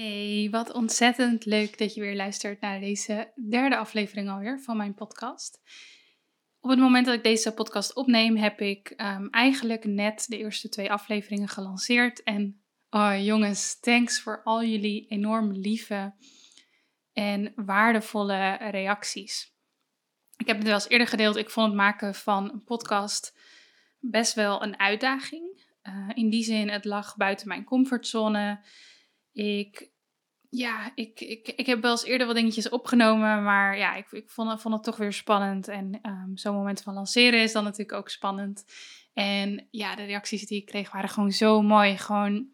Hey, wat ontzettend leuk dat je weer luistert naar deze derde aflevering alweer van mijn podcast. Op het moment dat ik deze podcast opneem, heb ik ehm, eigenlijk net de eerste twee afleveringen gelanceerd. En oh jongens, thanks voor al jullie enorm lieve en waardevolle reacties. Ik heb het wel eens eerder gedeeld. Ik vond het maken van een podcast best wel een uitdaging. Uh, in die zin, het lag buiten mijn comfortzone. Ik, ja, ik, ik, ik heb wel eens eerder wat dingetjes opgenomen, maar ja, ik, ik vond, vond het toch weer spannend. En um, zo'n moment van lanceren is dan natuurlijk ook spannend. En ja, de reacties die ik kreeg waren gewoon zo mooi. Gewoon,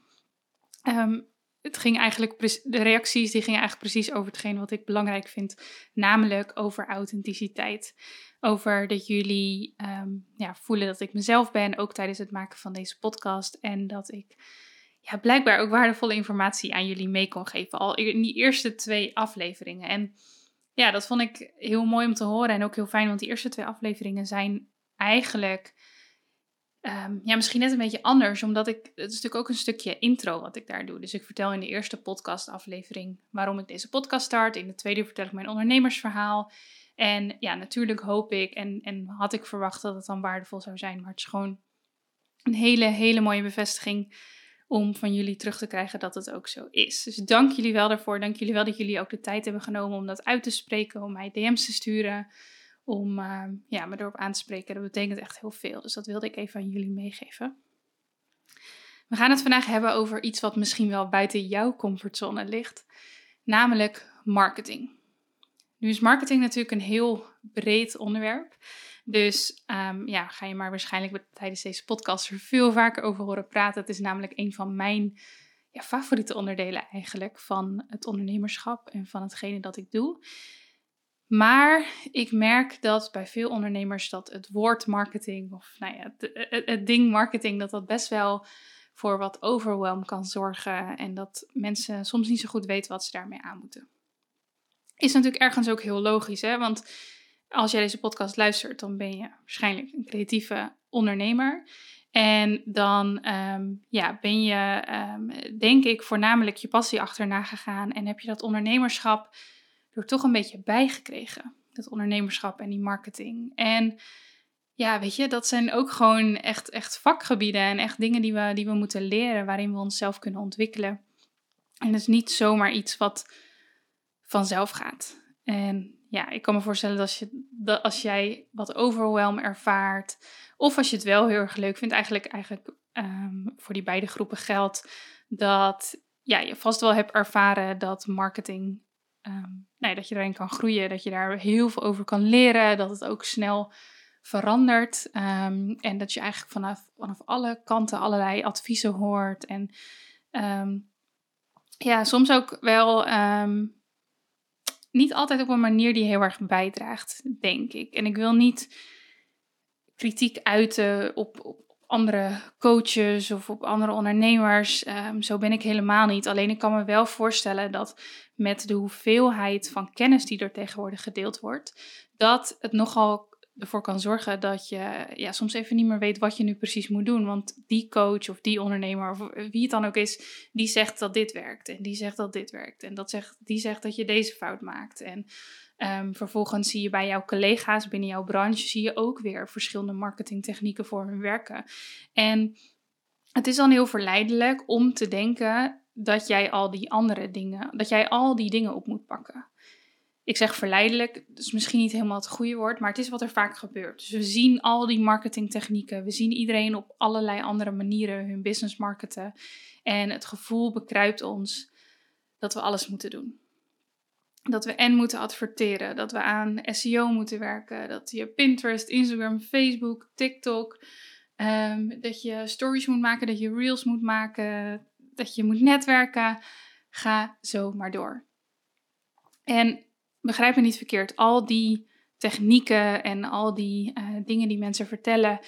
um, het ging eigenlijk, de reacties die gingen eigenlijk precies over hetgeen wat ik belangrijk vind, namelijk over authenticiteit. Over dat jullie um, ja, voelen dat ik mezelf ben, ook tijdens het maken van deze podcast. En dat ik ja, blijkbaar ook waardevolle informatie aan jullie mee kon geven. Al in die eerste twee afleveringen. En ja, dat vond ik heel mooi om te horen en ook heel fijn, want die eerste twee afleveringen zijn eigenlijk. Um, ja, misschien net een beetje anders, omdat ik. Het is natuurlijk ook een stukje intro wat ik daar doe. Dus ik vertel in de eerste podcastaflevering waarom ik deze podcast start. In de tweede vertel ik mijn ondernemersverhaal. En ja, natuurlijk hoop ik en, en had ik verwacht dat het dan waardevol zou zijn. Maar het is gewoon een hele, hele mooie bevestiging om van jullie terug te krijgen dat het ook zo is. Dus dank jullie wel daarvoor. Dank jullie wel dat jullie ook de tijd hebben genomen om dat uit te spreken, om mij DM's te sturen, om uh, ja, me erop aan te spreken. Dat betekent echt heel veel. Dus dat wilde ik even aan jullie meegeven. We gaan het vandaag hebben over iets wat misschien wel buiten jouw comfortzone ligt, namelijk marketing. Nu is marketing natuurlijk een heel breed onderwerp. Dus um, ja, ga je maar waarschijnlijk tijdens deze podcast er veel vaker over horen praten. Het is namelijk een van mijn ja, favoriete onderdelen eigenlijk van het ondernemerschap en van hetgene dat ik doe. Maar ik merk dat bij veel ondernemers dat het woord marketing of nou ja, het, het, het ding marketing, dat dat best wel voor wat overwhelm kan zorgen en dat mensen soms niet zo goed weten wat ze daarmee aan moeten. Is natuurlijk ergens ook heel logisch, hè? Want als jij deze podcast luistert, dan ben je waarschijnlijk een creatieve ondernemer. En dan um, ja, ben je, um, denk ik, voornamelijk je passie achterna gegaan. En heb je dat ondernemerschap er toch een beetje bijgekregen. Dat ondernemerschap en die marketing. En ja, weet je, dat zijn ook gewoon echt, echt vakgebieden en echt dingen die we, die we moeten leren, waarin we onszelf kunnen ontwikkelen. En dat is niet zomaar iets wat vanzelf gaat. En ja, ik kan me voorstellen dat als, je, dat als jij wat overwhelm ervaart, of als je het wel heel erg leuk vindt, eigenlijk, eigenlijk um, voor die beide groepen geldt dat ja, je vast wel hebt ervaren dat marketing, um, nee, dat je daarin kan groeien, dat je daar heel veel over kan leren, dat het ook snel verandert um, en dat je eigenlijk vanaf, vanaf alle kanten allerlei adviezen hoort en ja, soms ook wel niet altijd op een manier die heel erg bijdraagt, denk ik. En ik wil niet kritiek uiten op, op andere coaches of op andere ondernemers. Um, zo ben ik helemaal niet. Alleen ik kan me wel voorstellen dat met de hoeveelheid van kennis die er tegenwoordig gedeeld wordt, dat het nogal ervoor kan zorgen dat je ja, soms even niet meer weet wat je nu precies moet doen. Want die coach of die ondernemer of wie het dan ook is, die zegt dat dit werkt. En die zegt dat dit werkt. En dat zegt, die zegt dat je deze fout maakt. En um, vervolgens zie je bij jouw collega's binnen jouw branche, zie je ook weer verschillende marketingtechnieken voor hun werken. En het is dan heel verleidelijk om te denken dat jij al die andere dingen, dat jij al die dingen op moet pakken. Ik zeg verleidelijk, is misschien niet helemaal het goede woord, maar het is wat er vaak gebeurt. Dus we zien al die marketingtechnieken, we zien iedereen op allerlei andere manieren hun business marketen. En het gevoel bekruipt ons dat we alles moeten doen. Dat we en moeten adverteren, dat we aan SEO moeten werken, dat je Pinterest, Instagram, Facebook, TikTok, Ehm, dat je stories moet maken, dat je reels moet maken, dat je moet netwerken. Ga zo maar door. En begrijp me niet verkeerd, al die technieken en al die eh, dingen die mensen vertellen,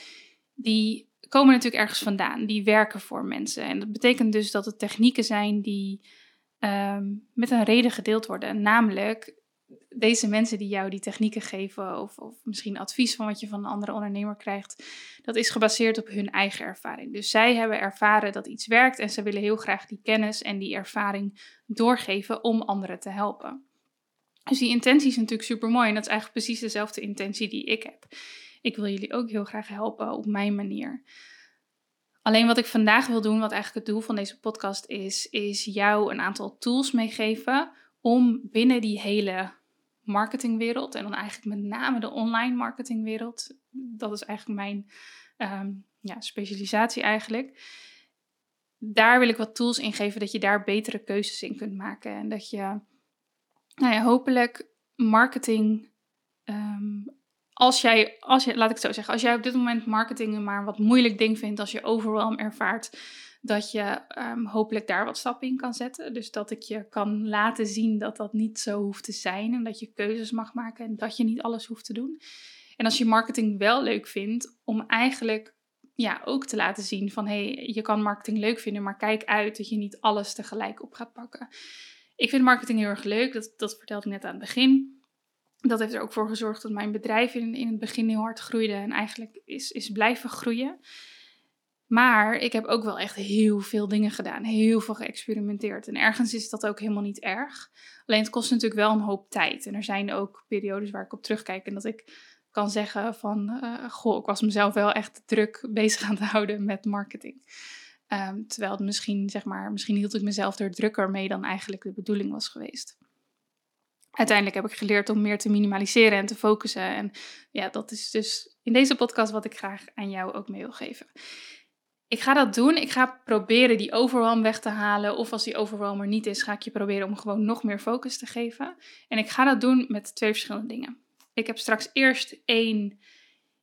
die komen natuurlijk ergens vandaan. Die werken voor mensen. En dat betekent dus dat het technieken zijn die ehm, met een reden gedeeld worden. Namelijk, deze mensen die jou die technieken geven, of, of misschien advies van wat je van een andere ondernemer krijgt, dat is gebaseerd op hun eigen ervaring. Dus zij hebben ervaren dat iets werkt en ze willen heel graag die kennis en die ervaring doorgeven om anderen te helpen. Dus die intentie is natuurlijk super mooi en dat is eigenlijk precies dezelfde intentie die ik heb. Ik wil jullie ook heel graag helpen op mijn manier. Alleen wat ik vandaag wil doen, wat eigenlijk het doel van deze podcast is, is jou een aantal tools meegeven om binnen die hele marketingwereld, en dan eigenlijk met name de online marketingwereld, dat is eigenlijk mijn ehm, ja, specialisatie eigenlijk. Daar wil ik wat tools in geven dat je daar betere keuzes in kunt maken. En dat je nou ja, hopelijk marketing. Ehm, als jij, als je, laat ik het zo zeggen, als jij op dit moment marketing maar een wat moeilijk ding vindt, als je overwhelm ervaart, dat je ehm, hopelijk daar wat stappen in kan zetten. Dus dat ik je kan laten zien dat dat niet zo hoeft te zijn en dat je keuzes mag maken en dat je niet alles hoeft te doen. En als je marketing wel leuk vindt, om eigenlijk ja, ook te laten zien van hé, hey, je kan marketing leuk vinden, maar kijk uit dat je niet alles tegelijk op gaat pakken. Ik vind marketing heel erg leuk, dat, dat vertelde ik net aan het begin. Dat heeft er ook voor gezorgd dat mijn bedrijf in, in het begin heel hard groeide en eigenlijk is, is blijven groeien. Maar ik heb ook wel echt heel veel dingen gedaan, heel veel geëxperimenteerd. En ergens is dat ook helemaal niet erg. Alleen het kost natuurlijk wel een hoop tijd. En er zijn ook periodes waar ik op terugkijk en dat ik kan zeggen van, uh, goh, ik was mezelf wel echt druk bezig aan het houden met marketing. Um, terwijl het misschien, zeg maar, misschien hield ik mezelf er drukker mee dan eigenlijk de bedoeling was geweest. Uiteindelijk heb ik geleerd om meer te minimaliseren en te focussen. En ja, dat is dus in deze podcast wat ik graag aan jou ook mee wil geven ik ga dat doen. Ik ga proberen die overwhelm weg te halen. Of als die overwhelm er niet is, ga ik je proberen om gewoon nog meer focus te geven. En ik ga dat doen met twee verschillende dingen. Ik heb straks eerst één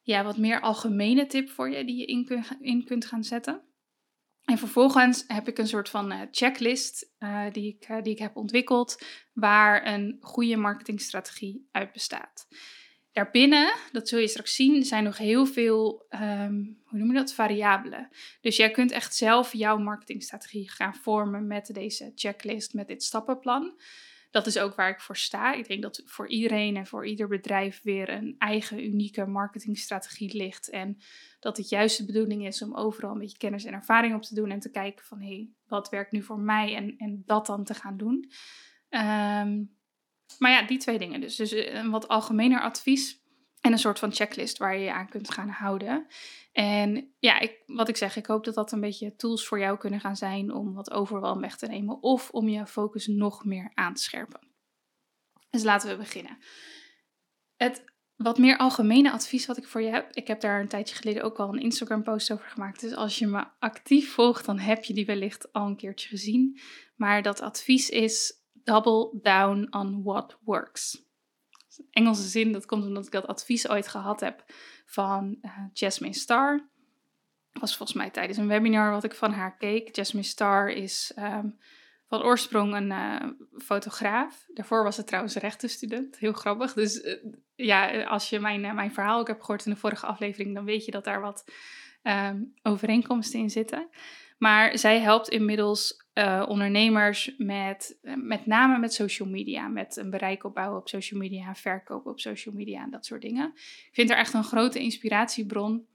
ja, wat meer algemene tip voor je die je in, kun, in kunt gaan zetten. En vervolgens heb ik een soort van uh, checklist uh, die, ik, uh, die ik heb ontwikkeld, waar een goede marketingstrategie uit bestaat. Daarbinnen, dat zul je straks zien, zijn nog heel veel, um, hoe noem je dat, variabelen. Dus jij kunt echt zelf jouw marketingstrategie gaan vormen met deze checklist, met dit stappenplan. Dat is ook waar ik voor sta. Ik denk dat voor iedereen en voor ieder bedrijf weer een eigen unieke marketingstrategie ligt. En dat het juist de bedoeling is om overal een beetje kennis en ervaring op te doen en te kijken van hé, hey, wat werkt nu voor mij en, en dat dan te gaan doen. Um, maar ja, die twee dingen dus. Dus eh, een wat algemener advies en een soort van checklist waar je je aan kunt gaan houden. En ja, ik, wat ik zeg, ik hoop dat dat een beetje tools voor jou kunnen gaan zijn om wat overwhelm weg te nemen of om je focus nog meer aan te scherpen. Dus laten we beginnen. Het wat meer algemene advies wat ik voor je heb. Ik heb daar een tijdje geleden ook al een Instagram post over gemaakt. Dus als je me actief volgt, dan heb je die wellicht al een keertje gezien. Maar dat advies is double down on what works. Engelse zin, dat komt omdat ik dat advies ooit gehad heb van uh, Jasmine Star. Dat was volgens mij tijdens een webinar wat ik van haar keek. Jasmine Star is ehm, van oorsprong een uh, fotograaf. Daarvoor was ze trouwens rechtenstudent. Heel grappig. Dus uh, ja, als je mijn, mijn verhaal ook hebt gehoord in de vorige aflevering, dan weet je dat daar wat um, overeenkomsten in zitten. Maar zij helpt inmiddels uh, ondernemers met, met name met social media, met een bereik opbouwen op social media, verkopen op social media en dat soort dingen. Ik vind haar echt een grote inspiratiebron.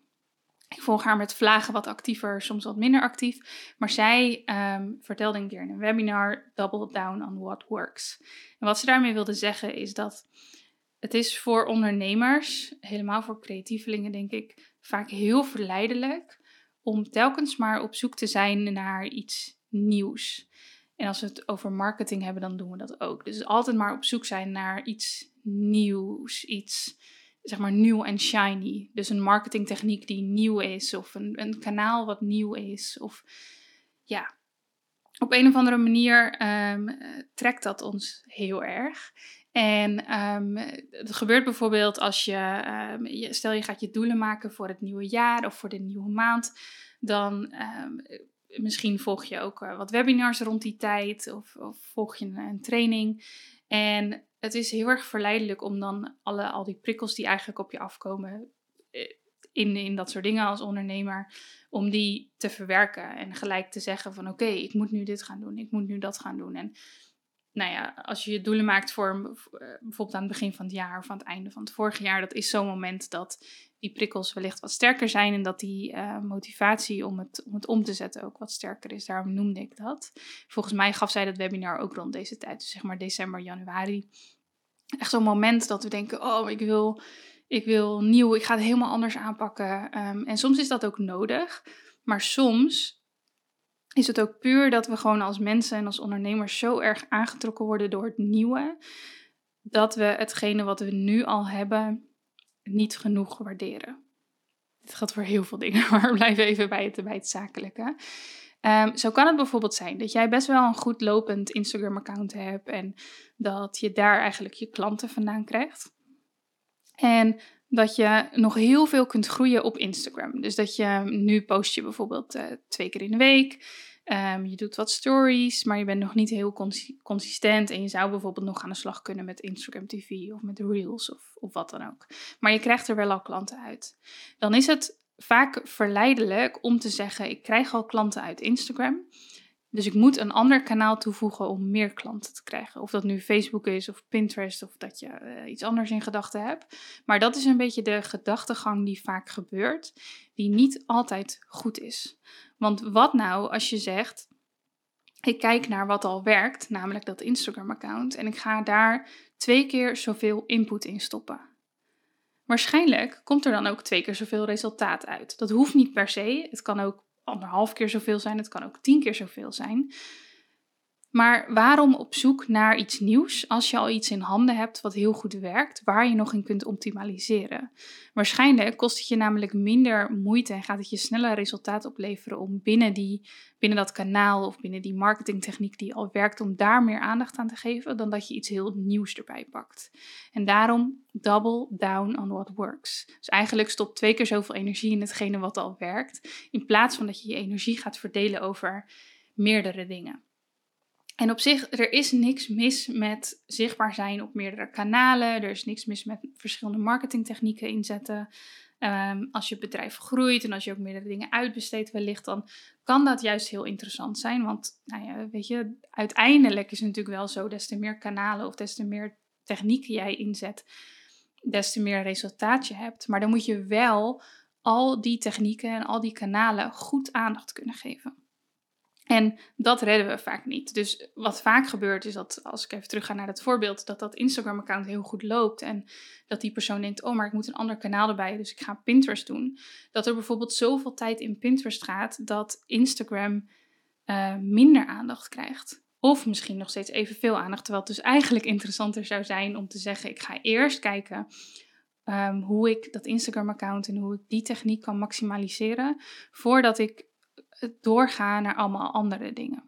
Ik volg haar met vlagen wat actiever, soms wat minder actief. Maar zij um, vertelde een keer in een webinar Double Down on What Works. En wat ze daarmee wilde zeggen is dat het is voor ondernemers, helemaal voor creatievelingen denk ik, vaak heel verleidelijk om telkens maar op zoek te zijn naar iets nieuws. En als we het over marketing hebben, dan doen we dat ook. Dus altijd maar op zoek zijn naar iets nieuws, iets zeg maar nieuw en shiny. Dus een marketingtechniek die nieuw is, of een, een kanaal wat nieuw is. Of ja, op een of andere manier ehm, trekt dat ons heel erg. En um, het gebeurt bijvoorbeeld als je, um, je, stel je gaat je doelen maken voor het nieuwe jaar of voor de nieuwe maand, dan misschien volg je ook uh, wat webinars rond die tijd of, of volg je een, een, training. En het is heel erg verleidelijk om dan alle, al die prikkels die eigenlijk op je afkomen eh, in, in dat soort dingen als ondernemer, om die te verwerken en gelijk te zeggen van oké, ik moet nu dit gaan doen, ik moet nu dat gaan doen. En nou ja, als je je doelen maakt voor eh, bijvoorbeeld aan het begin van het jaar of aan het einde van het vorige jaar, dat is zo'n moment dat die prikkels wellicht wat sterker zijn en dat die uh, motivatie om het, om het om te zetten ook wat sterker is. Daarom noemde ik dat. Volgens mij gaf zij dat webinar ook rond deze tijd, dus zeg maar december, januari. Echt zo'n moment dat we denken, oh, ik wil, ik wil nieuw, ik ga het helemaal anders aanpakken. Um, en soms is dat ook nodig, maar soms is het ook puur dat we gewoon als mensen en als ondernemers zo erg aangetrokken worden door het nieuwe, dat we hetgene wat we nu al hebben niet genoeg waarderen. Dit geldt voor heel veel dingen, maar blijven even bij het, bij het zakelijke. Um, zo kan het bijvoorbeeld zijn dat jij best wel een goed lopend Instagram-account hebt en dat je daar eigenlijk je klanten vandaan krijgt. En dat je nog heel veel kunt groeien op Instagram. Dus dat je nu post je bijvoorbeeld uh, twee keer in de week. Um, je doet wat stories, maar je bent nog niet heel consistent. En je zou bijvoorbeeld nog aan de slag kunnen met Instagram TV of met Reels of, of wat dan ook. Maar je krijgt er wel al klanten uit. Dan is het vaak verleidelijk om te zeggen: Ik krijg al klanten uit Instagram. Dus ik moet een ander kanaal toevoegen om meer klanten te krijgen. Of dat nu Facebook is of Pinterest of dat je uh, iets anders in gedachten hebt. Maar dat is een beetje de gedachtegang die vaak gebeurt, die niet altijd goed is. Want wat nou als je zegt: ik kijk naar wat al werkt, namelijk dat Instagram-account, en ik ga daar twee keer zoveel input in stoppen. Waarschijnlijk komt er dan ook twee keer zoveel resultaat uit. Dat hoeft niet per se. Het kan ook anderhalf keer zoveel zijn, het kan ook tien keer zoveel zijn. Maar waarom op zoek naar iets nieuws als je al iets in handen hebt wat heel goed werkt, waar je nog in kunt optimaliseren? Waarschijnlijk kost het je namelijk minder moeite en gaat het je sneller resultaat opleveren om binnen, die, binnen dat kanaal of binnen die marketingtechniek die al werkt, om daar meer aandacht aan te geven, dan dat je iets heel nieuws erbij pakt. En daarom double down on what works. Dus eigenlijk stop twee keer zoveel energie in hetgene wat al werkt, in plaats van dat je je energie gaat verdelen over meerdere dingen. En op zich, er is niks mis met zichtbaar zijn op meerdere kanalen. Er is niks mis met verschillende marketingtechnieken inzetten. Ehm, als je bedrijf groeit en als je ook meerdere dingen uitbesteedt wellicht, dan kan dat juist heel interessant zijn. Want, nou ja, weet je, uiteindelijk is het natuurlijk wel zo, des te meer kanalen of des te meer technieken jij inzet, des te meer resultaat je hebt. Maar dan moet je wel al die technieken en al die kanalen goed aandacht kunnen geven. En dat redden we vaak niet. Dus wat vaak gebeurt is dat, als ik even terug ga naar het voorbeeld, dat dat Instagram-account heel goed loopt. En dat die persoon denkt, oh, maar ik moet een ander kanaal erbij, dus ik ga Pinterest doen. Dat er bijvoorbeeld zoveel tijd in Pinterest gaat dat Instagram uh, minder aandacht krijgt. Of misschien nog steeds evenveel aandacht, terwijl het dus eigenlijk interessanter zou zijn om te zeggen, ik ga eerst kijken um, hoe ik dat Instagram-account en hoe ik die techniek kan maximaliseren, voordat ik doorgaan naar allemaal andere dingen.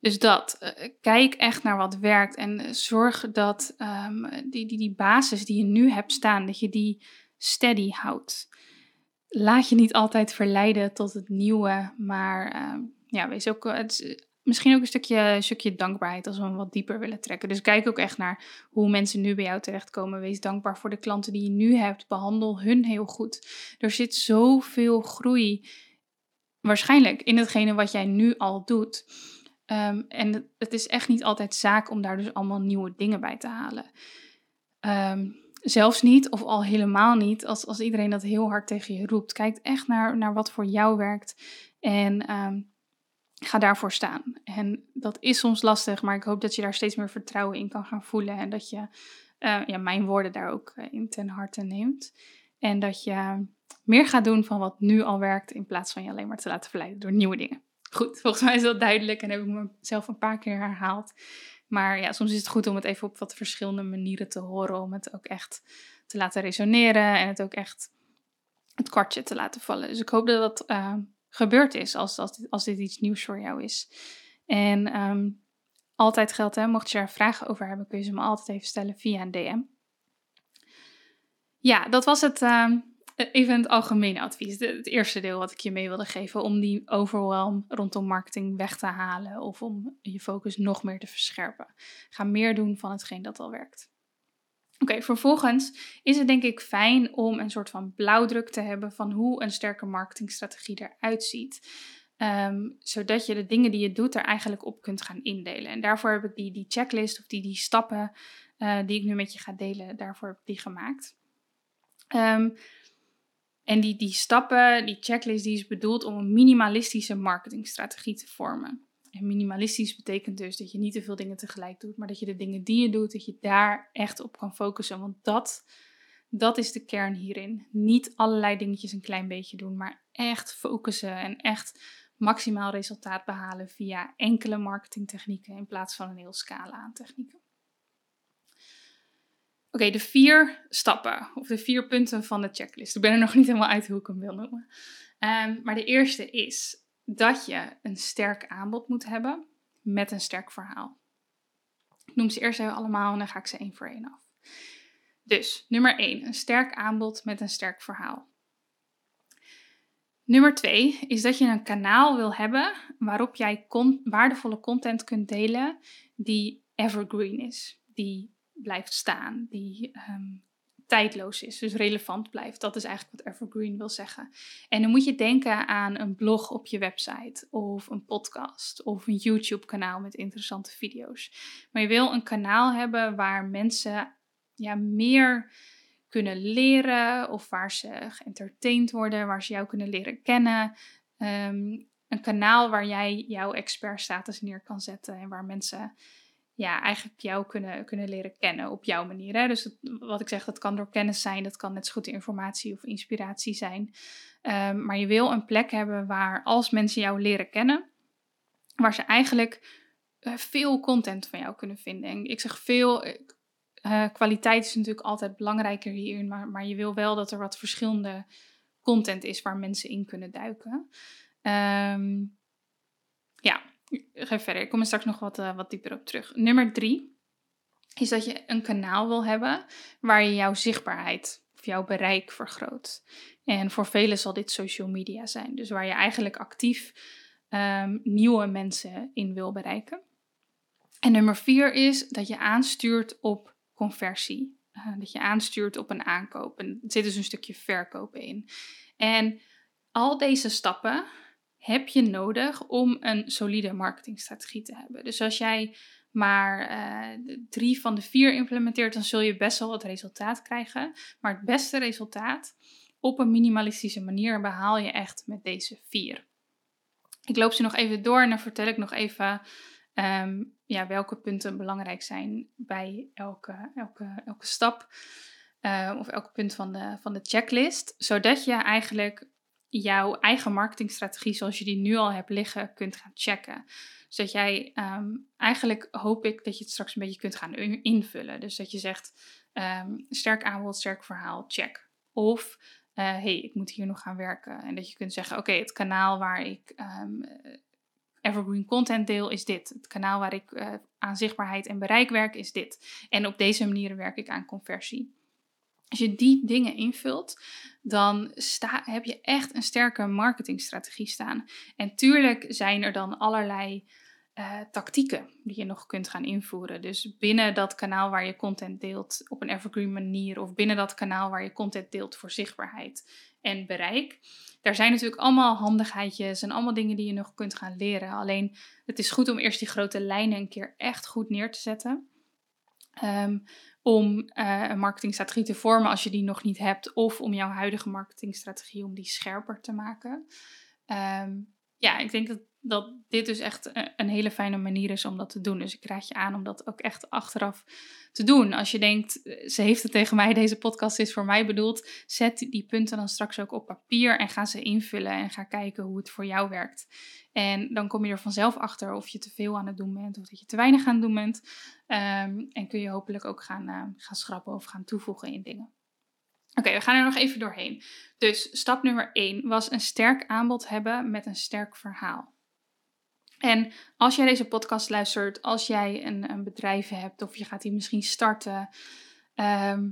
Dus dat, eh, kijk echt naar wat werkt en zorg dat um, die, die, die basis die je nu hebt staan, dat je die steady houdt. Laat je niet altijd verleiden tot het nieuwe, maar uh, ja, wees ook, het misschien ook een stukje, stukje dankbaarheid als we hem wat dieper willen trekken. Dus kijk ook echt naar hoe mensen nu bij jou terechtkomen. Wees dankbaar voor de klanten die je nu hebt. Behandel hun heel goed. Er zit zoveel groei waarschijnlijk in hetgene wat jij nu al doet. Um, en het is echt niet altijd zaak om daar dus allemaal nieuwe dingen bij te halen. Um, zelfs niet, of al helemaal niet, als, als iedereen dat heel hard tegen je roept. Kijk echt naar, naar wat voor jou werkt. En um, ga daarvoor staan. En dat is soms lastig, maar ik hoop dat je daar steeds meer vertrouwen in kan gaan voelen. En dat je uh, ja, mijn woorden daar ook uh, in ten harte neemt. En dat je meer gaat doen van wat nu al werkt, in plaats van je alleen maar te laten verleiden door nieuwe dingen. Goed, volgens mij is dat duidelijk en heb ik mezelf een paar keer herhaald. Maar ja, soms is het goed om het even op wat verschillende manieren te horen, om het ook echt te laten resoneren en het ook echt het kwartje te laten vallen. Dus ik hoop dat dat uh, gebeurd is als, als, dit, iets nieuws voor jou is. En um, altijd geldt, hè, mocht je er vragen over hebben, kun je ze me altijd even stellen via een DM. Ja, dat was het, uh, even het algemene advies. het eerste deel wat ik je mee wilde geven om die overwhelm rondom marketing weg te halen of om je focus nog meer te verscherpen. Ga meer doen van hetgeen dat al werkt. Oké, vervolgens is het denk ik fijn om een soort van blauwdruk te hebben van hoe een sterke marketingstrategie eruit ziet. Ehm, zodat je de dingen die je doet er eigenlijk op kunt gaan indelen. En daarvoor heb ik die, die checklist of die, die stappen uh, die ik nu met je ga delen, daarvoor heb die gemaakt. Um, en die, die stappen, die checklist, die is bedoeld om een minimalistische marketingstrategie te vormen. En minimalistisch betekent dus dat je niet te veel dingen tegelijk doet, maar dat je de dingen die je doet, dat je daar echt op kan focussen. Want dat, dat is de kern hierin. Niet allerlei dingetjes een klein beetje doen, maar echt focussen en echt maximaal resultaat behalen via enkele marketingtechnieken in plaats van een heel scala aan technieken. Oké, de vier stappen of de vier punten van de checklist. Ik ben er nog niet helemaal uit hoe ik hem wil noemen. Um, maar de eerste is dat je een sterk aanbod moet hebben met een sterk verhaal. Ik noem ze eerst even allemaal en dan ga ik ze één voor één af. Dus nummer 1, een sterk aanbod met een sterk verhaal. Nummer 2 is dat je een kanaal wil hebben waarop jij waardevolle content kunt delen die evergreen is, die blijft staan, die ehm, tijdloos is, dus relevant blijft. Dat is eigenlijk wat evergreen wil zeggen. En dan moet je denken aan een blog op je website, of een podcast, of een YouTube-kanaal met interessante video's. Maar je wil een kanaal hebben waar mensen ja, meer kunnen leren, of waar ze geëntertained worden, waar ze jou kunnen leren kennen. Ehm, een kanaal waar jij jouw expertstatus neer kan zetten en waar mensen ja, eigenlijk jou kunnen, kunnen leren kennen op jouw manier. Hè? Dus wat ik zeg, dat kan door kennis zijn, dat kan net zo goed informatie of inspiratie zijn. Ehm, maar je wil een plek hebben waar als mensen jou leren kennen, waar ze eigenlijk eh, veel content van jou kunnen vinden. En ik zeg veel, uh, kwaliteit is natuurlijk altijd belangrijker hierin, maar, maar je wil wel dat er wat verschillende content is waar mensen in kunnen duiken. Um, ja, ga verder. Ik kom er straks nog wat, uh, wat dieper op terug. Nummer drie is dat je een kanaal wil hebben waar je jouw zichtbaarheid of jouw bereik vergroot. En voor velen zal dit social media zijn. Dus waar je eigenlijk actief um, nieuwe mensen in wil bereiken. En nummer vier is dat je aanstuurt op conversie. Uh, dat je aanstuurt op een aankoop. En er zit dus een stukje verkopen in. En al deze stappen heb je nodig om een solide marketingstrategie te hebben. Dus als jij maar uh, drie van de vier implementeert, dan zul je best wel wat resultaat krijgen. Maar het beste resultaat op een minimalistische manier behaal je echt met deze vier. Ik loop ze nog even door en dan vertel ik nog even um, ja, welke punten belangrijk zijn bij elke, elke, elke stap. Uh, of elk punt van de, van de checklist. Zodat je eigenlijk jouw eigen marketingstrategie zoals je die nu al hebt liggen kunt gaan checken. Zodat jij um, eigenlijk hoop ik dat je het straks een beetje kunt gaan invullen. Dus dat je zegt um, sterk aanbod, sterk verhaal, check. Of uh, hey, ik moet hier nog gaan werken. En dat je kunt zeggen, oké, het kanaal waar ik um, evergreen content deel is dit. Het kanaal waar ik uh, aan zichtbaarheid en bereik werk is dit. En op deze manier werk ik aan conversie. Als je die dingen invult, dan sta, heb je echt een sterke marketingstrategie staan. En tuurlijk zijn er dan allerlei uh, tactieken die je nog kunt gaan invoeren. Dus binnen dat kanaal waar je content deelt op een evergreen manier, of binnen dat kanaal waar je content deelt voor zichtbaarheid en bereik. Daar zijn natuurlijk allemaal handigheidjes en allemaal dingen die je nog kunt gaan leren. Alleen het is goed om eerst die grote lijnen een keer echt goed neer te zetten. Um, om uh, een marketingstrategie te vormen als je die nog niet hebt, of om jouw huidige marketingstrategie om die scherper te maken. Um, ja, ik denk dat, dat dit dus echt een hele fijne manier is om dat te doen. Dus ik raad je aan om dat ook echt achteraf te doen. Als je denkt, eh, ze heeft het tegen mij, deze podcast is voor mij bedoeld, zet die punten dan straks ook op papier en ga ze invullen en ga kijken hoe het voor jou werkt. En dan kom je er vanzelf achter of je te veel aan het doen bent of dat je te weinig aan het doen bent. Ehm, en kun je hopelijk ook gaan, uh, gaan schrappen of gaan toevoegen in dingen. Oké, we gaan er nog even doorheen. Dus stap nummer 1 was een sterk aanbod hebben met een sterk verhaal. En als jij deze podcast luistert, als jij een, een bedrijf hebt of je gaat die misschien starten, ehm,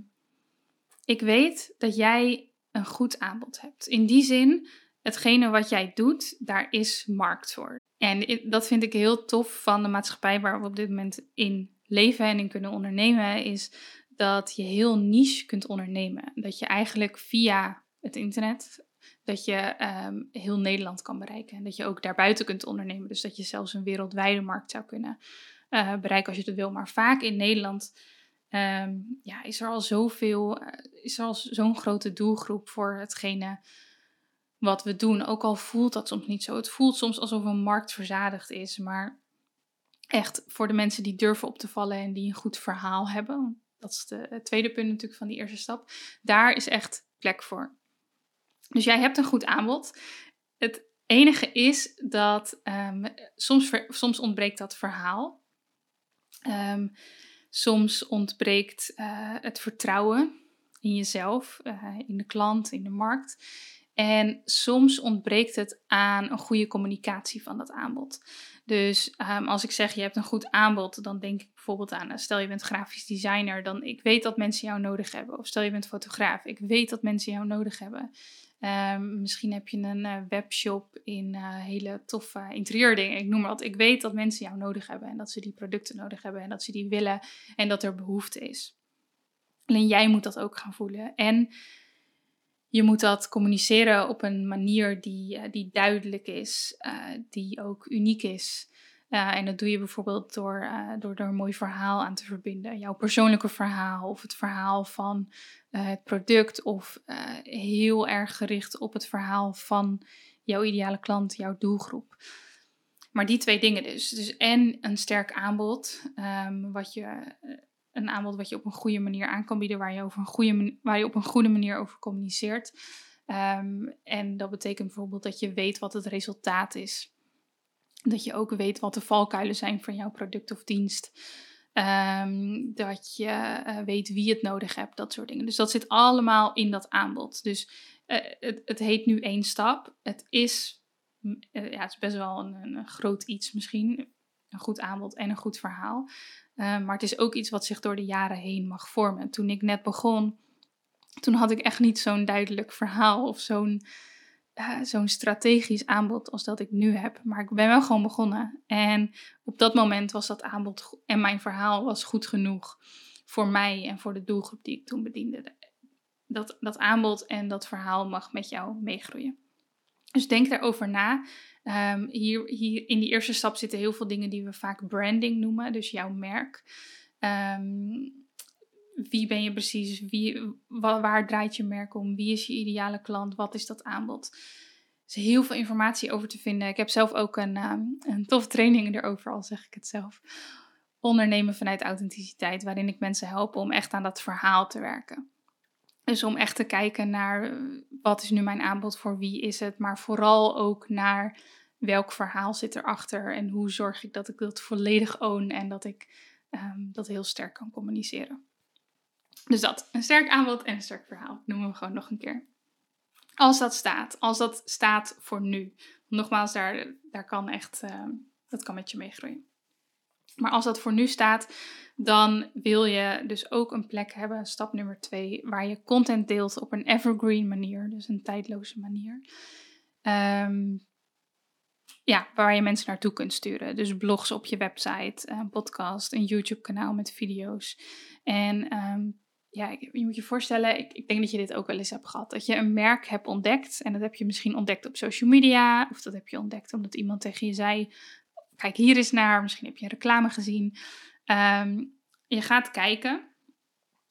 ik weet dat jij een goed aanbod hebt. In die zin, hetgene wat jij doet, daar is markt voor. En dat vind ik heel tof van de maatschappij waar we op dit moment in leven en in kunnen ondernemen, is dat je heel niche kunt ondernemen. Dat je eigenlijk via het internet, dat je ehm, heel Nederland kan bereiken. En dat je ook daarbuiten kunt ondernemen. Dus dat je zelfs een wereldwijde markt zou kunnen uh, bereiken als je dat wil. Maar vaak in Nederland ehm, ja, is er al zoveel, uh, is al zo'n grote doelgroep voor hetgene wat we doen. Ook al voelt dat soms niet zo. Het voelt soms alsof een markt verzadigd is. Maar echt voor de mensen die durven op te vallen en die een goed verhaal hebben. Dat is de, het tweede punt natuurlijk van die eerste stap. Daar is echt plek voor. Dus jij hebt een goed aanbod. Het enige is dat um, soms, soms ontbreekt dat verhaal. Um, soms ontbreekt uh, het vertrouwen in jezelf, uh, in de klant, in de markt. En soms ontbreekt het aan een goede communicatie van dat aanbod. Dus um, als ik zeg je hebt een goed aanbod, dan denk ik bijvoorbeeld aan, eh, stel je bent grafisch designer, dan ik weet dat mensen jou nodig hebben. Of stel je bent fotograaf, ik weet dat mensen jou nodig hebben. Um, misschien heb je een uh, webshop in uh, hele toffe interieurdingen. Ik noem maar wat. Ik weet dat mensen jou nodig hebben en dat ze die producten nodig hebben en dat ze die willen en dat er behoefte is. Alleen jij moet dat ook gaan voelen. En je moet dat communiceren op een manier die, uh, die duidelijk is, die ook uniek is. En dat doe je bijvoorbeeld door, door er een mooi verhaal aan te verbinden. Jouw persoonlijke verhaal of het verhaal van uh, het product of uh, heel erg gericht op het verhaal van jouw ideale klant, jouw doelgroep. Maar die twee dingen dus. dus en een sterk aanbod, um, wat je, eh, een aanbod wat je op een goede manier aan kan bieden, waar je, over een goede, waar je op een goede manier over communiceert. Um, en dat betekent bijvoorbeeld dat je weet wat het resultaat is. Dat je ook weet wat de valkuilen zijn van jouw product of dienst. Um, dat je uh, weet wie het nodig hebt, dat soort dingen. Dus dat zit allemaal in dat aanbod. Dus uh, het, het, heet nu één stap. Het is, uh, ja, het is best wel een, een, groot iets misschien. Een goed aanbod en een goed verhaal. maar het is ook iets wat zich door de jaren heen mag vormen. Toen ik net begon, toen had ik echt niet zo'n duidelijk verhaal of zo'n zo'n strategisch aanbod als dat ik nu heb. Maar ik ben wel gewoon begonnen. En op dat moment was dat aanbod en mijn verhaal was goed genoeg voor mij en voor de doelgroep die ik toen bediende. Dat, dat aanbod en dat verhaal mag met jou meegroeien. Dus denk daarover na. Um, hier, hier in die eerste stap zitten heel veel dingen die we vaak branding noemen, dus jouw merk. Um, wie ben je precies? Wie, waar, draait je merk om? Wie is je ideale klant? Wat is dat aanbod? Er is heel veel informatie over te vinden. Ik heb zelf ook een, um, een tof training erover, al zeg ik het zelf. Ondernemen vanuit authenticiteit, waarin ik mensen help om echt aan dat verhaal te werken. Dus om echt te kijken naar eh, wat is nu mijn aanbod, voor wie is het, maar vooral ook naar welk verhaal zit erachter en hoe zorg ik dat ik dat volledig own en dat ik um, dat heel sterk kan communiceren. Dus dat, een sterk aanbod en een sterk verhaal, noemen we gewoon nog een keer. Als dat staat, als dat staat voor nu. Nogmaals, daar, daar kan echt, uh, dat kan met je meegroeien. Maar als dat voor nu staat, dan wil je dus ook een plek hebben, stap nummer twee, waar je content deelt op een evergreen manier, dus een tijdloze manier. Um, ja, waar je mensen naartoe kunt sturen. Dus blogs op je website, een podcast, een YouTube-kanaal met video's. En um, ja, je moet je voorstellen, ik, ik, denk dat je dit ook wel eens hebt gehad. Dat je een merk hebt ontdekt en dat heb je misschien ontdekt op social media. Of dat heb je ontdekt omdat iemand tegen je zei, kijk hier eens naar. Misschien heb je een reclame gezien. Um, je gaat kijken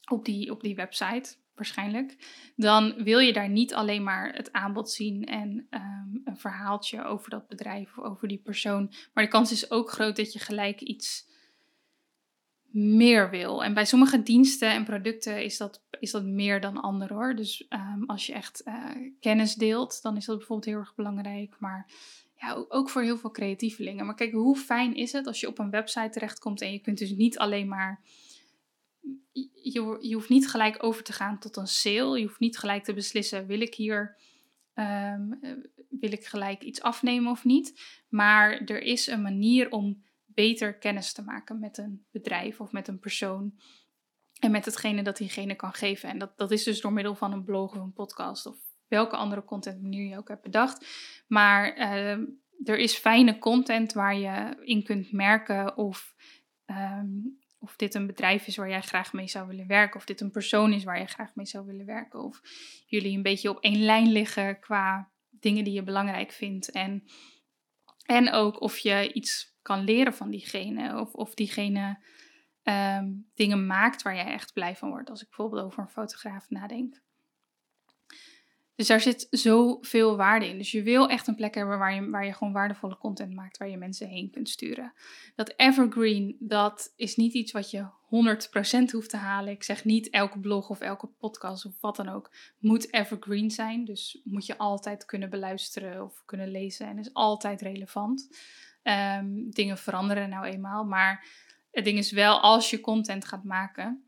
op die, op die website. waarschijnlijk, dan wil je daar niet alleen maar het aanbod zien en ehm, een verhaaltje over dat bedrijf of over die persoon. Maar de kans is ook groot dat je gelijk iets meer wil. En bij sommige diensten en producten is dat, is dat meer dan andere hoor. Dus ehm, als je echt uh, kennis deelt, dan is dat bijvoorbeeld heel erg belangrijk. Maar ja, ook voor heel veel creatievelingen. Maar kijk, hoe fijn is het als je op een website terechtkomt en je kunt dus niet alleen maar. Je, je hoeft niet gelijk over te gaan tot een sale. Je hoeft niet gelijk te beslissen: wil ik hier. Ehm, wil ik gelijk iets afnemen of niet? Maar er is een manier om beter kennis te maken met een bedrijf of met een persoon. En met hetgene dat diegene kan geven. En dat, dat is dus door middel van een blog of een podcast of welke andere content manier je ook hebt bedacht. Maar ehm, er is fijne content waar je in kunt merken of, ehm, of dit een bedrijf is waar jij graag mee zou willen werken. Of dit een persoon is waar je graag mee zou willen werken. Of jullie een beetje op één lijn liggen qua dingen die je belangrijk vindt. En, en ook of je iets kan leren van diegene. Of, of diegene ehm, dingen maakt waar jij echt blij van wordt. Als ik bijvoorbeeld over een fotograaf nadenk. Dus daar zit zoveel waarde in. Dus je wil echt een plek hebben waar je, waar je gewoon waardevolle content maakt, waar je mensen heen kunt sturen. Dat evergreen, dat is niet iets wat je 100% hoeft te halen. Ik zeg niet elke blog of elke podcast of wat dan ook moet evergreen zijn. Dus moet je altijd kunnen beluisteren of kunnen lezen en is altijd relevant. Um, dingen veranderen nou eenmaal. Maar het ding is wel, als je content gaat maken,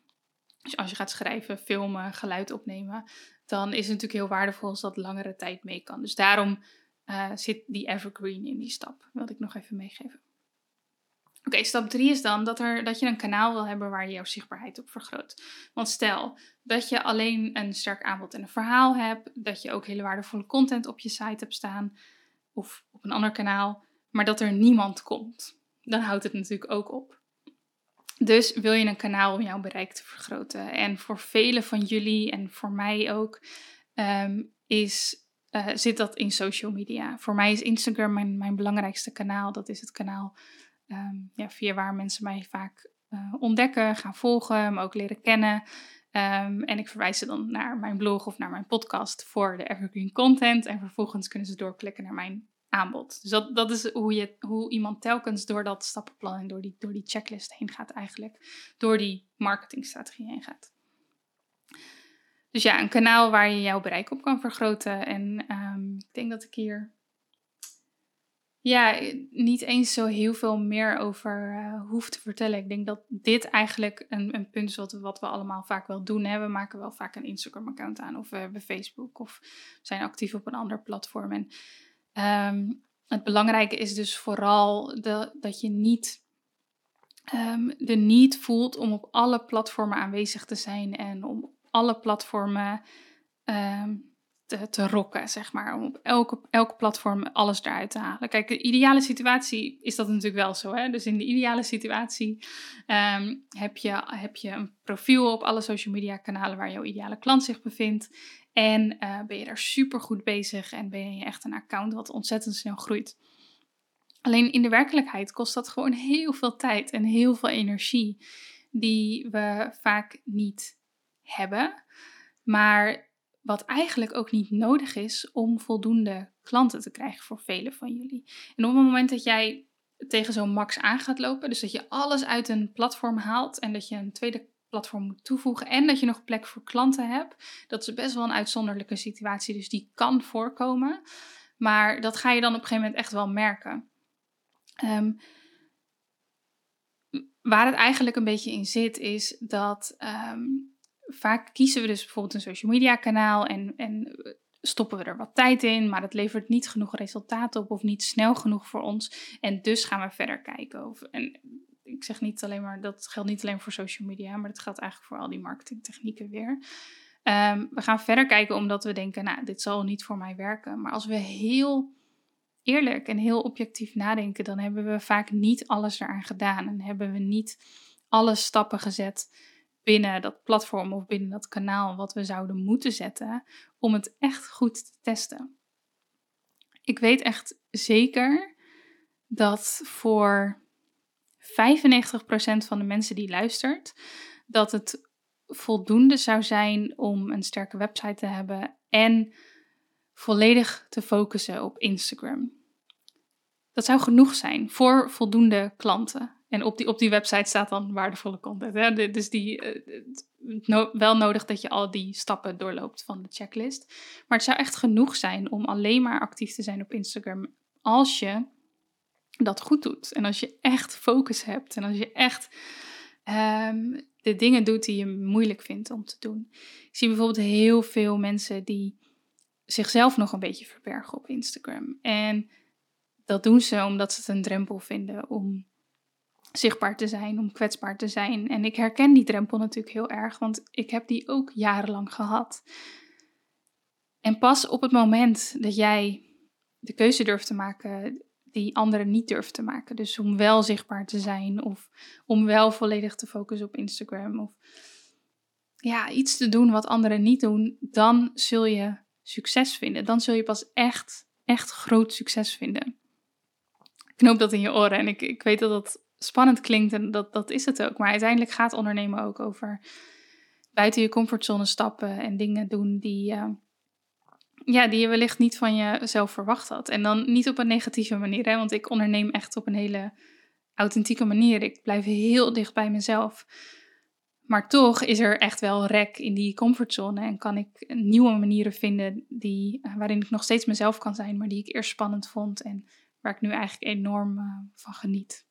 dus als je gaat schrijven, filmen, geluid opnemen, dan is het natuurlijk heel waardevol als dat langere tijd mee kan. Dus daarom uh, zit die evergreen in die stap. Wilde ik nog even meegeven. Oké, stap 3 is dan dat, er, dat je een kanaal wil hebben waar je jouw zichtbaarheid op vergroot. Want stel dat je alleen een sterk aanbod en een verhaal hebt, dat je ook hele waardevolle content op je site hebt staan of op een ander kanaal, maar dat er niemand komt, dan houdt het natuurlijk ook op. Dus wil je een kanaal om jouw bereik te vergroten. En voor velen van jullie en voor mij ook ehm, is, uh, zit dat in social media. Voor mij is Instagram mijn, mijn belangrijkste kanaal. Dat is het kanaal um, ja, via waar mensen mij vaak uh, ontdekken, gaan volgen, me ook leren kennen. Um, en ik verwijs ze dan naar mijn blog of naar mijn podcast voor de evergreen content. En vervolgens kunnen ze doorklikken naar mijn aanbod. Dus dat, dat is hoe, je, hoe iemand telkens door dat stappenplan en door die, door die checklist heen gaat eigenlijk. Door die marketingstrategie heen gaat. Dus ja, een kanaal waar je jouw bereik op kan vergroten. En um, ik denk dat ik hier ja, niet eens zo heel veel meer over uh, hoef te vertellen. Ik denk dat dit eigenlijk een, een punt is wat, wat we allemaal vaak wel doen. Hè. We maken wel vaak een Instagram-account aan of we hebben Facebook of zijn actief op een ander platform. En Um, het belangrijke is dus vooral de, dat je niet um, de niet voelt om op alle platformen aanwezig te zijn en om alle platformen um, te, te rocken, zeg maar. Om op elke, elke platform alles eruit te halen. Kijk, de ideale situatie is dat natuurlijk wel zo. Hè? Dus in de ideale situatie heb, je, heb je een profiel op alle social media kanalen waar jouw ideale klant zich bevindt. En uh, ben je daar super goed bezig en ben je echt een account wat ontzettend snel groeit. Alleen in de werkelijkheid kost dat gewoon heel veel tijd en heel veel energie die we vaak niet hebben. Maar wat eigenlijk ook niet nodig is om voldoende klanten te krijgen voor velen van jullie. En op het moment dat jij tegen zo'n max aan gaat lopen, dus dat je alles uit een platform haalt en dat je een tweede platform moet toevoegen en dat je nog plek voor klanten hebt, dat is best wel een uitzonderlijke situatie, dus die kan voorkomen. Maar dat ga je dan op een gegeven moment echt wel merken. Um, waar het eigenlijk een beetje in zit, is dat um, vaak kiezen we dus bijvoorbeeld een social media kanaal en, en stoppen we er wat tijd in, maar het levert niet genoeg resultaten op of niet snel genoeg voor ons. En dus gaan we verder kijken. Of, en ik zeg niet alleen maar, dat geldt niet alleen voor social media, maar dat geldt eigenlijk voor al die marketingtechnieken weer. Um, we gaan verder kijken omdat we denken, nou, dit zal niet voor mij werken. Maar als we heel eerlijk en heel objectief nadenken, dan hebben we vaak niet alles eraan gedaan en hebben we niet alle stappen gezet binnen dat platform of binnen dat kanaal wat we zouden moeten zetten om het echt goed te testen. Ik weet echt zeker dat voor 95% van de mensen die luistert, dat het voldoende zou zijn om een sterke website te hebben en volledig te focussen op Instagram. Dat zou genoeg zijn voor voldoende klanten. En op die, op die website staat dan waardevolle content. Hè? Dus die, uh, wel nodig dat je al die stappen doorloopt van de checklist. Maar het zou echt genoeg zijn om alleen maar actief te zijn op Instagram als je dat goed doet. En als je echt focus hebt en als je echt um, de dingen doet die je moeilijk vindt om te doen. Ik zie bijvoorbeeld heel veel mensen die zichzelf nog een beetje verbergen op Instagram. En dat doen ze omdat ze het een drempel vinden om zichtbaar te zijn, om kwetsbaar te zijn. En ik herken die drempel natuurlijk heel erg, want ik heb die ook jarenlang gehad. En pas op het moment dat jij de keuze durft te maken die anderen niet durven te maken. Dus om wel zichtbaar te zijn of om wel volledig te focussen op Instagram of ja, iets te doen wat anderen niet doen, dan zul je succes vinden. Dan zul je pas echt, echt groot succes vinden. Knoop dat in je oren en ik, ik weet dat dat spannend klinkt en dat, dat is het ook. Maar uiteindelijk gaat ondernemen ook over buiten je comfortzone stappen en dingen doen die, uh, ja, die je wellicht niet van jezelf verwacht had. En dan niet op een negatieve manier, hè, want ik onderneem echt op een hele authentieke manier. Ik blijf heel dicht bij mezelf. Maar toch is er echt wel rek in die comfortzone en kan ik nieuwe manieren vinden die, eh, waarin ik nog steeds mezelf kan zijn, maar die ik eerst spannend vond en waar ik nu eigenlijk enorm uh, van geniet.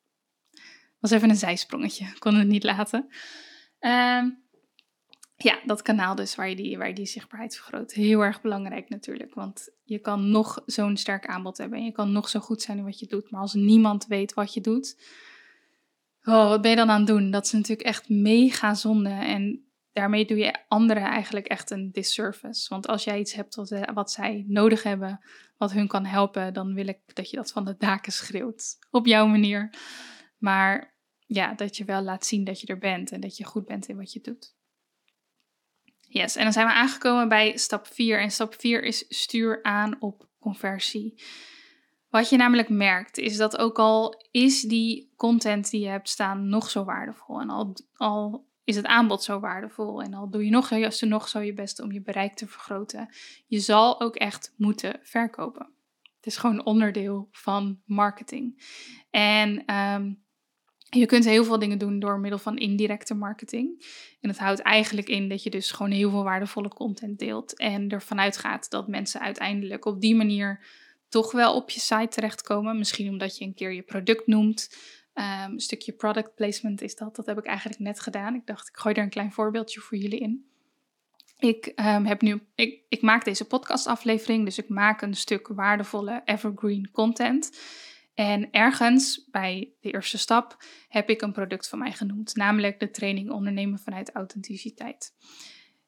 Was even een zijsprongetje, kon het niet laten. Uh, ja, dat kanaal dus waar je, die, waar die zichtbaarheid vergroot. Heel erg belangrijk natuurlijk. Want je kan nog zo'n sterk aanbod hebben. En je kan nog zo goed zijn in wat je doet. Maar als niemand weet wat je doet. Oh, wat ben je dan aan het doen? Dat is natuurlijk echt mega zonde. En daarmee doe je anderen eigenlijk echt een disservice. Want als jij iets hebt wat, eh, wat zij nodig hebben. Wat hun kan helpen. Dan wil ik dat je dat van de daken schreeuwt. Op jouw manier. Maar ja, dat je wel laat zien dat je er bent. En dat je goed bent in wat je doet. Yes, en dan zijn we aangekomen bij stap 4. En stap 4 is stuur aan op conversie. Wat je namelijk merkt, is dat ook al is die content die je hebt staan nog zo waardevol. En al, al is het aanbod zo waardevol. En al doe je nog, nog zo je best om je bereik te vergroten. Je zal ook echt moeten verkopen. Het is gewoon onderdeel van marketing. En um, je kunt heel veel dingen doen door middel van indirecte marketing. En dat houdt eigenlijk in dat je dus gewoon heel veel waardevolle content deelt. En ervan uitgaat dat mensen uiteindelijk op die manier toch wel op je site terechtkomen. Misschien omdat je een keer je product noemt. Um, een stukje product placement is dat. Dat heb ik eigenlijk net gedaan. Ik dacht, ik gooi er een klein voorbeeldje voor jullie in. Ik, um, heb nu, ik, ik maak deze podcastaflevering, dus ik maak een stuk waardevolle evergreen content. En ergens bij de eerste stap heb ik een product van mij genoemd, namelijk de training ondernemen vanuit authenticiteit.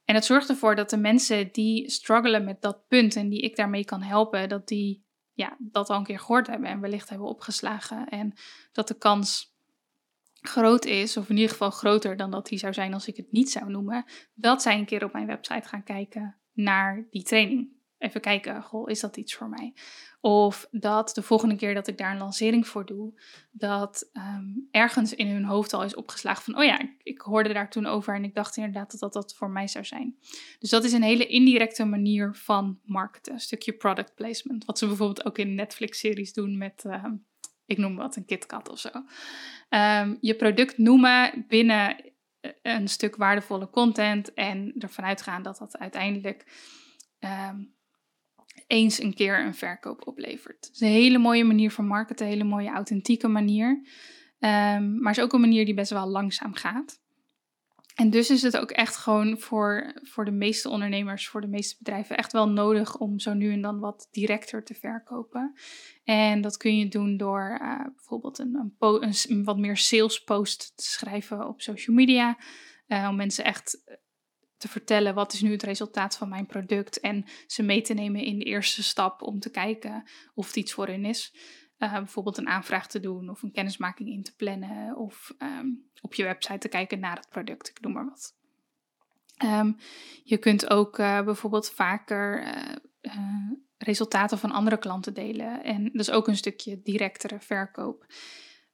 En het zorgt ervoor dat de mensen die struggelen met dat punt en die ik daarmee kan helpen, dat die ja, dat al een keer gehoord hebben en wellicht hebben opgeslagen. En dat de kans groot is, of in ieder geval groter dan dat die zou zijn als ik het niet zou noemen, dat zij een keer op mijn website gaan kijken naar die training even kijken, goh, is dat iets voor mij? Of dat de volgende keer dat ik daar een lancering voor doe, dat ehm, ergens in hun hoofd al is opgeslagen van, oh ja, ik, ik, hoorde daar toen over en ik dacht inderdaad dat, dat dat voor mij zou zijn. Dus dat is een hele indirecte manier van marketen, een stukje product placement. Wat ze bijvoorbeeld ook in Netflix-series doen met, ehm, ik noem wat, een KitKat of zo. Ehm, je product noemen binnen eh, een stuk waardevolle content en ervan uitgaan dat dat uiteindelijk eens een keer een verkoop oplevert. Het is een hele mooie manier van marketen, een hele mooie authentieke manier. Um, maar is ook een manier die best wel langzaam gaat. En dus is het ook echt gewoon voor, voor de meeste ondernemers, voor de meeste bedrijven, echt wel nodig om zo nu en dan wat directer te verkopen. En dat kun je doen door uh, bijvoorbeeld een, een, wat meer sales post te schrijven op social media. Uh, om mensen echt te vertellen wat is nu het resultaat van mijn product en ze mee te nemen in de eerste stap om te kijken of het iets voor hen is. Uh, bijvoorbeeld een aanvraag te doen of een kennismaking in te plannen of um, op je website te kijken naar het product, ik noem maar wat. Um, je kunt ook uh, bijvoorbeeld vaker uh, resultaten van andere klanten delen en is ook een stukje directere verkoop.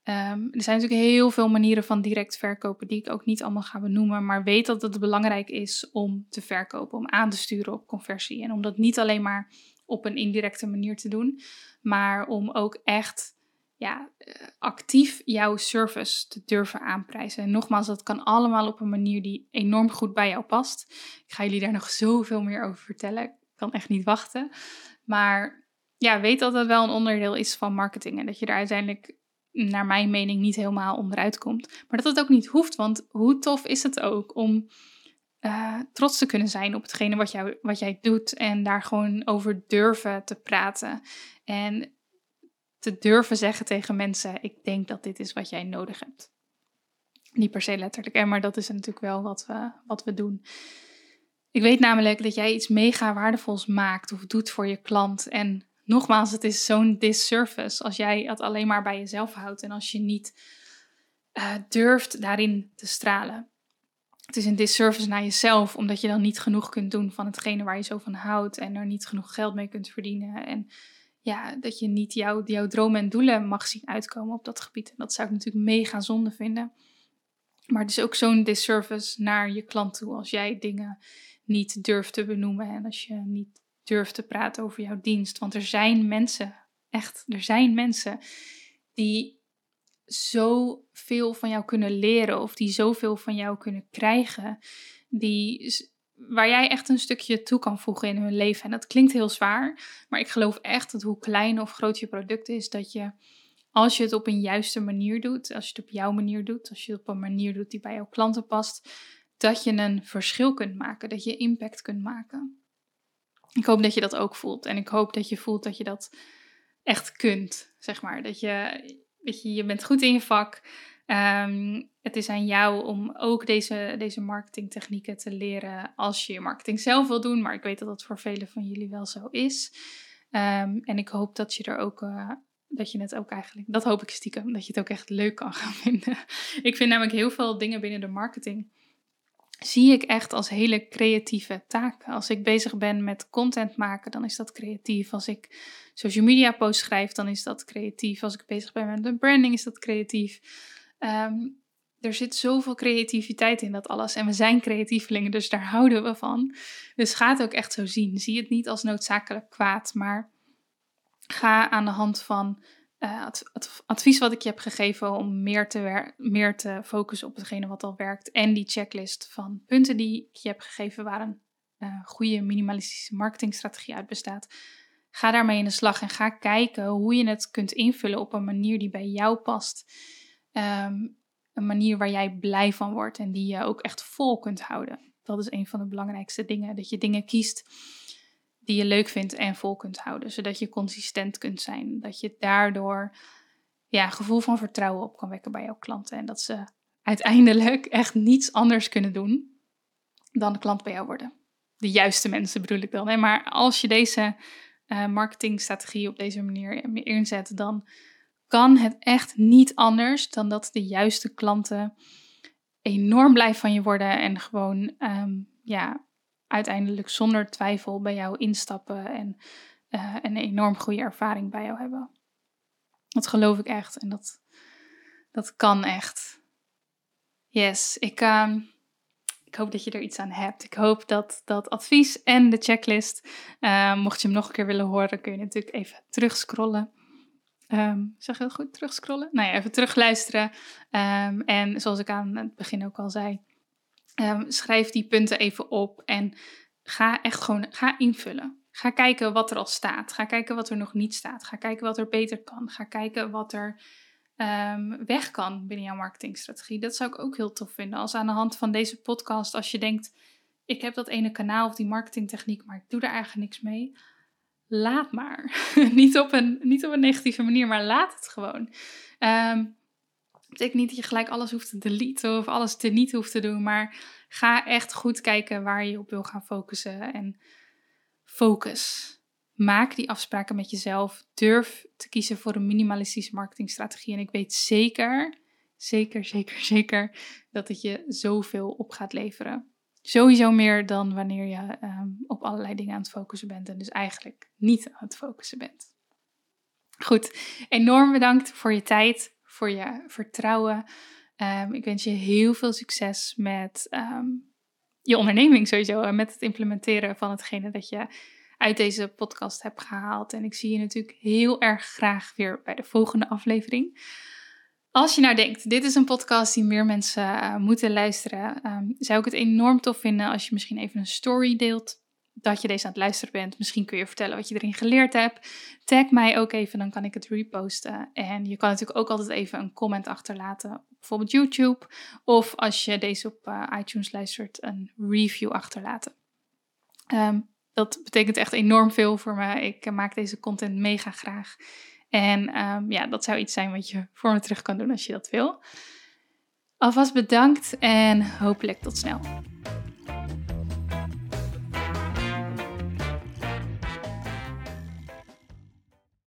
Ehm, er zijn natuurlijk heel veel manieren van direct verkopen die ik ook niet allemaal ga benoemen. Maar weet dat het belangrijk is om te verkopen, om aan te sturen op conversie. En om dat niet alleen maar op een indirecte manier te doen, maar om ook echt ja, eh, actief jouw service te durven aanprijzen. En nogmaals, dat kan allemaal op een manier die enorm goed bij jou past. Ik ga jullie daar nog zoveel meer over vertellen. Ik kan echt niet wachten. Maar ja, weet dat dat wel een onderdeel is van marketing. En dat je er uiteindelijk, naar mijn mening, niet helemaal onderuit komt. Maar dat het ook niet hoeft. Want hoe tof is het ook om uh, trots te kunnen zijn op hetgene wat, jou, wat jij doet. En daar gewoon over durven te praten. En te durven zeggen tegen mensen: Ik denk dat dit is wat jij nodig hebt. Niet per se letterlijk, maar dat is natuurlijk wel wat we, wat we doen. Ik weet namelijk dat jij iets mega waardevols maakt of doet voor je klant. En nogmaals, het is zo'n disservice als jij het alleen maar bij jezelf houdt en als je niet uh, durft daarin te stralen. Het is een disservice naar jezelf, omdat je dan niet genoeg kunt doen van hetgene waar je zo van houdt en er niet genoeg geld mee kunt verdienen. En ja, dat je niet jouw, jouw dromen en doelen mag zien uitkomen op dat gebied. En dat zou ik natuurlijk mega zonde vinden. Maar het is ook zo'n disservice naar je klant toe als jij dingen niet durft te benoemen en als je niet durft te praten over jouw dienst. Want er zijn mensen, echt, er zijn mensen die zoveel van jou kunnen leren of die zoveel van jou kunnen krijgen, die waar jij echt een stukje toe kan voegen in hun leven. En dat klinkt heel zwaar, maar ik geloof echt dat hoe klein of groot je product is, dat je als je het op een juiste manier doet, als je het op jouw manier doet, als je het op een manier doet die bij jouw klanten past, dat je een verschil kunt maken, dat je impact kunt maken. Ik hoop dat je dat ook voelt en ik hoop dat je voelt dat je dat echt kunt, zeg maar. Dat je, dat je, je bent goed in je vak. Um, het is aan jou om ook deze, deze marketingtechnieken te leren als je je marketing zelf wil doen. Maar ik weet dat dat voor velen van jullie wel zo is. Um, en ik hoop dat je er ook. Uh, dat je het ook eigenlijk, dat hoop ik stiekem, dat je het ook echt leuk kan gaan vinden. Ik vind namelijk heel veel dingen binnen de marketing, zie ik echt als hele creatieve taken. Als ik bezig ben met content maken, dan is dat creatief. Als ik social media posts schrijf, dan is dat creatief. Als ik bezig ben met de branding, is dat creatief. Um, er zit zoveel creativiteit in dat alles. En we zijn creatievelingen, dus daar houden we van. Dus ga het ook echt zo zien. Zie het niet als noodzakelijk kwaad, maar ga aan de hand van het advies wat ik je heb gegeven om meer te, meer te focussen op hetgene wat al werkt. En die checklist van punten die ik je heb gegeven waar een uh, goede minimalistische marketingstrategie uit bestaat. Ga daarmee in de slag en ga kijken hoe je het kunt invullen op een manier die bij jou past. Um, een manier waar jij blij van wordt en die je ook echt vol kunt houden. Dat is een van de belangrijkste dingen. Dat je dingen kiest die je leuk vindt en vol kunt houden. Zodat je consistent kunt zijn. Dat je daardoor ja, gevoel van vertrouwen op kan wekken bij jouw klanten. En dat ze uiteindelijk echt niets anders kunnen doen dan de klant bij jou worden. De juiste mensen bedoel ik dan. Hè? Maar als je deze uh, marketingstrategie op deze manier inzet, dan kan het echt niet anders dan dat de juiste klanten enorm blij van je worden en gewoon ehm, ja, uiteindelijk zonder twijfel bij jou instappen en uh, een enorm goede ervaring bij jou hebben. Dat geloof ik echt en dat, dat kan echt. Yes, ik, uh, ik hoop dat je er iets aan hebt. Ik hoop dat dat advies en de checklist, uh, mocht je hem nog een keer willen horen, kun je natuurlijk even terugscrollen. Um, zeg dat goed? Terugscrollen? Nou ja, even terugluisteren. Um, en zoals ik aan het begin ook al zei, um, schrijf die punten even op en ga echt gewoon ga invullen. Ga kijken wat er al staat. Ga kijken wat er nog niet staat. Ga kijken wat er beter kan. Ga kijken wat er weg kan binnen jouw marketingstrategie. Dat zou ik ook heel tof vinden. Als aan de hand van deze podcast, als je denkt, ik heb dat ene kanaal of die marketingtechniek, maar ik doe er eigenlijk niks mee laat maar. niet, op een, niet op een negatieve manier, maar laat het gewoon. Um, ehm, betekent niet dat je gelijk alles hoeft te deleten of alles te niet hoeft te doen, maar ga echt goed kijken waar je op wil gaan focussen en focus. Maak die afspraken met jezelf. Durf te kiezen voor een minimalistische marketingstrategie. En ik weet zeker, zeker, zeker, zeker dat het je zoveel op gaat leveren. Sowieso meer dan wanneer je ehm, op allerlei dingen aan het focussen bent en dus eigenlijk niet aan het focussen bent. Goed, enorm bedankt voor je tijd, voor je vertrouwen. Ehm, ik wens je heel veel succes met ehm, je onderneming sowieso en met het implementeren van hetgene dat je uit deze podcast hebt gehaald. En ik zie je natuurlijk heel erg graag weer bij de volgende aflevering. Als je nou denkt, dit is een podcast die meer mensen uh, moeten luisteren, um, zou ik het enorm tof vinden als je misschien even een story deelt dat je deze aan het luisteren bent. Misschien kun je vertellen wat je erin geleerd hebt. Tag mij ook even, dan kan ik het reposten. En je kan natuurlijk ook altijd even een comment achterlaten, bijvoorbeeld YouTube. Of als je deze op uh, iTunes luistert, een review achterlaten. Um, dat betekent echt enorm veel voor me. Ik maak deze content mega graag. En um, ja, dat zou iets zijn wat je voor me terug kan doen als je dat wil. Alvast bedankt en hopelijk tot snel.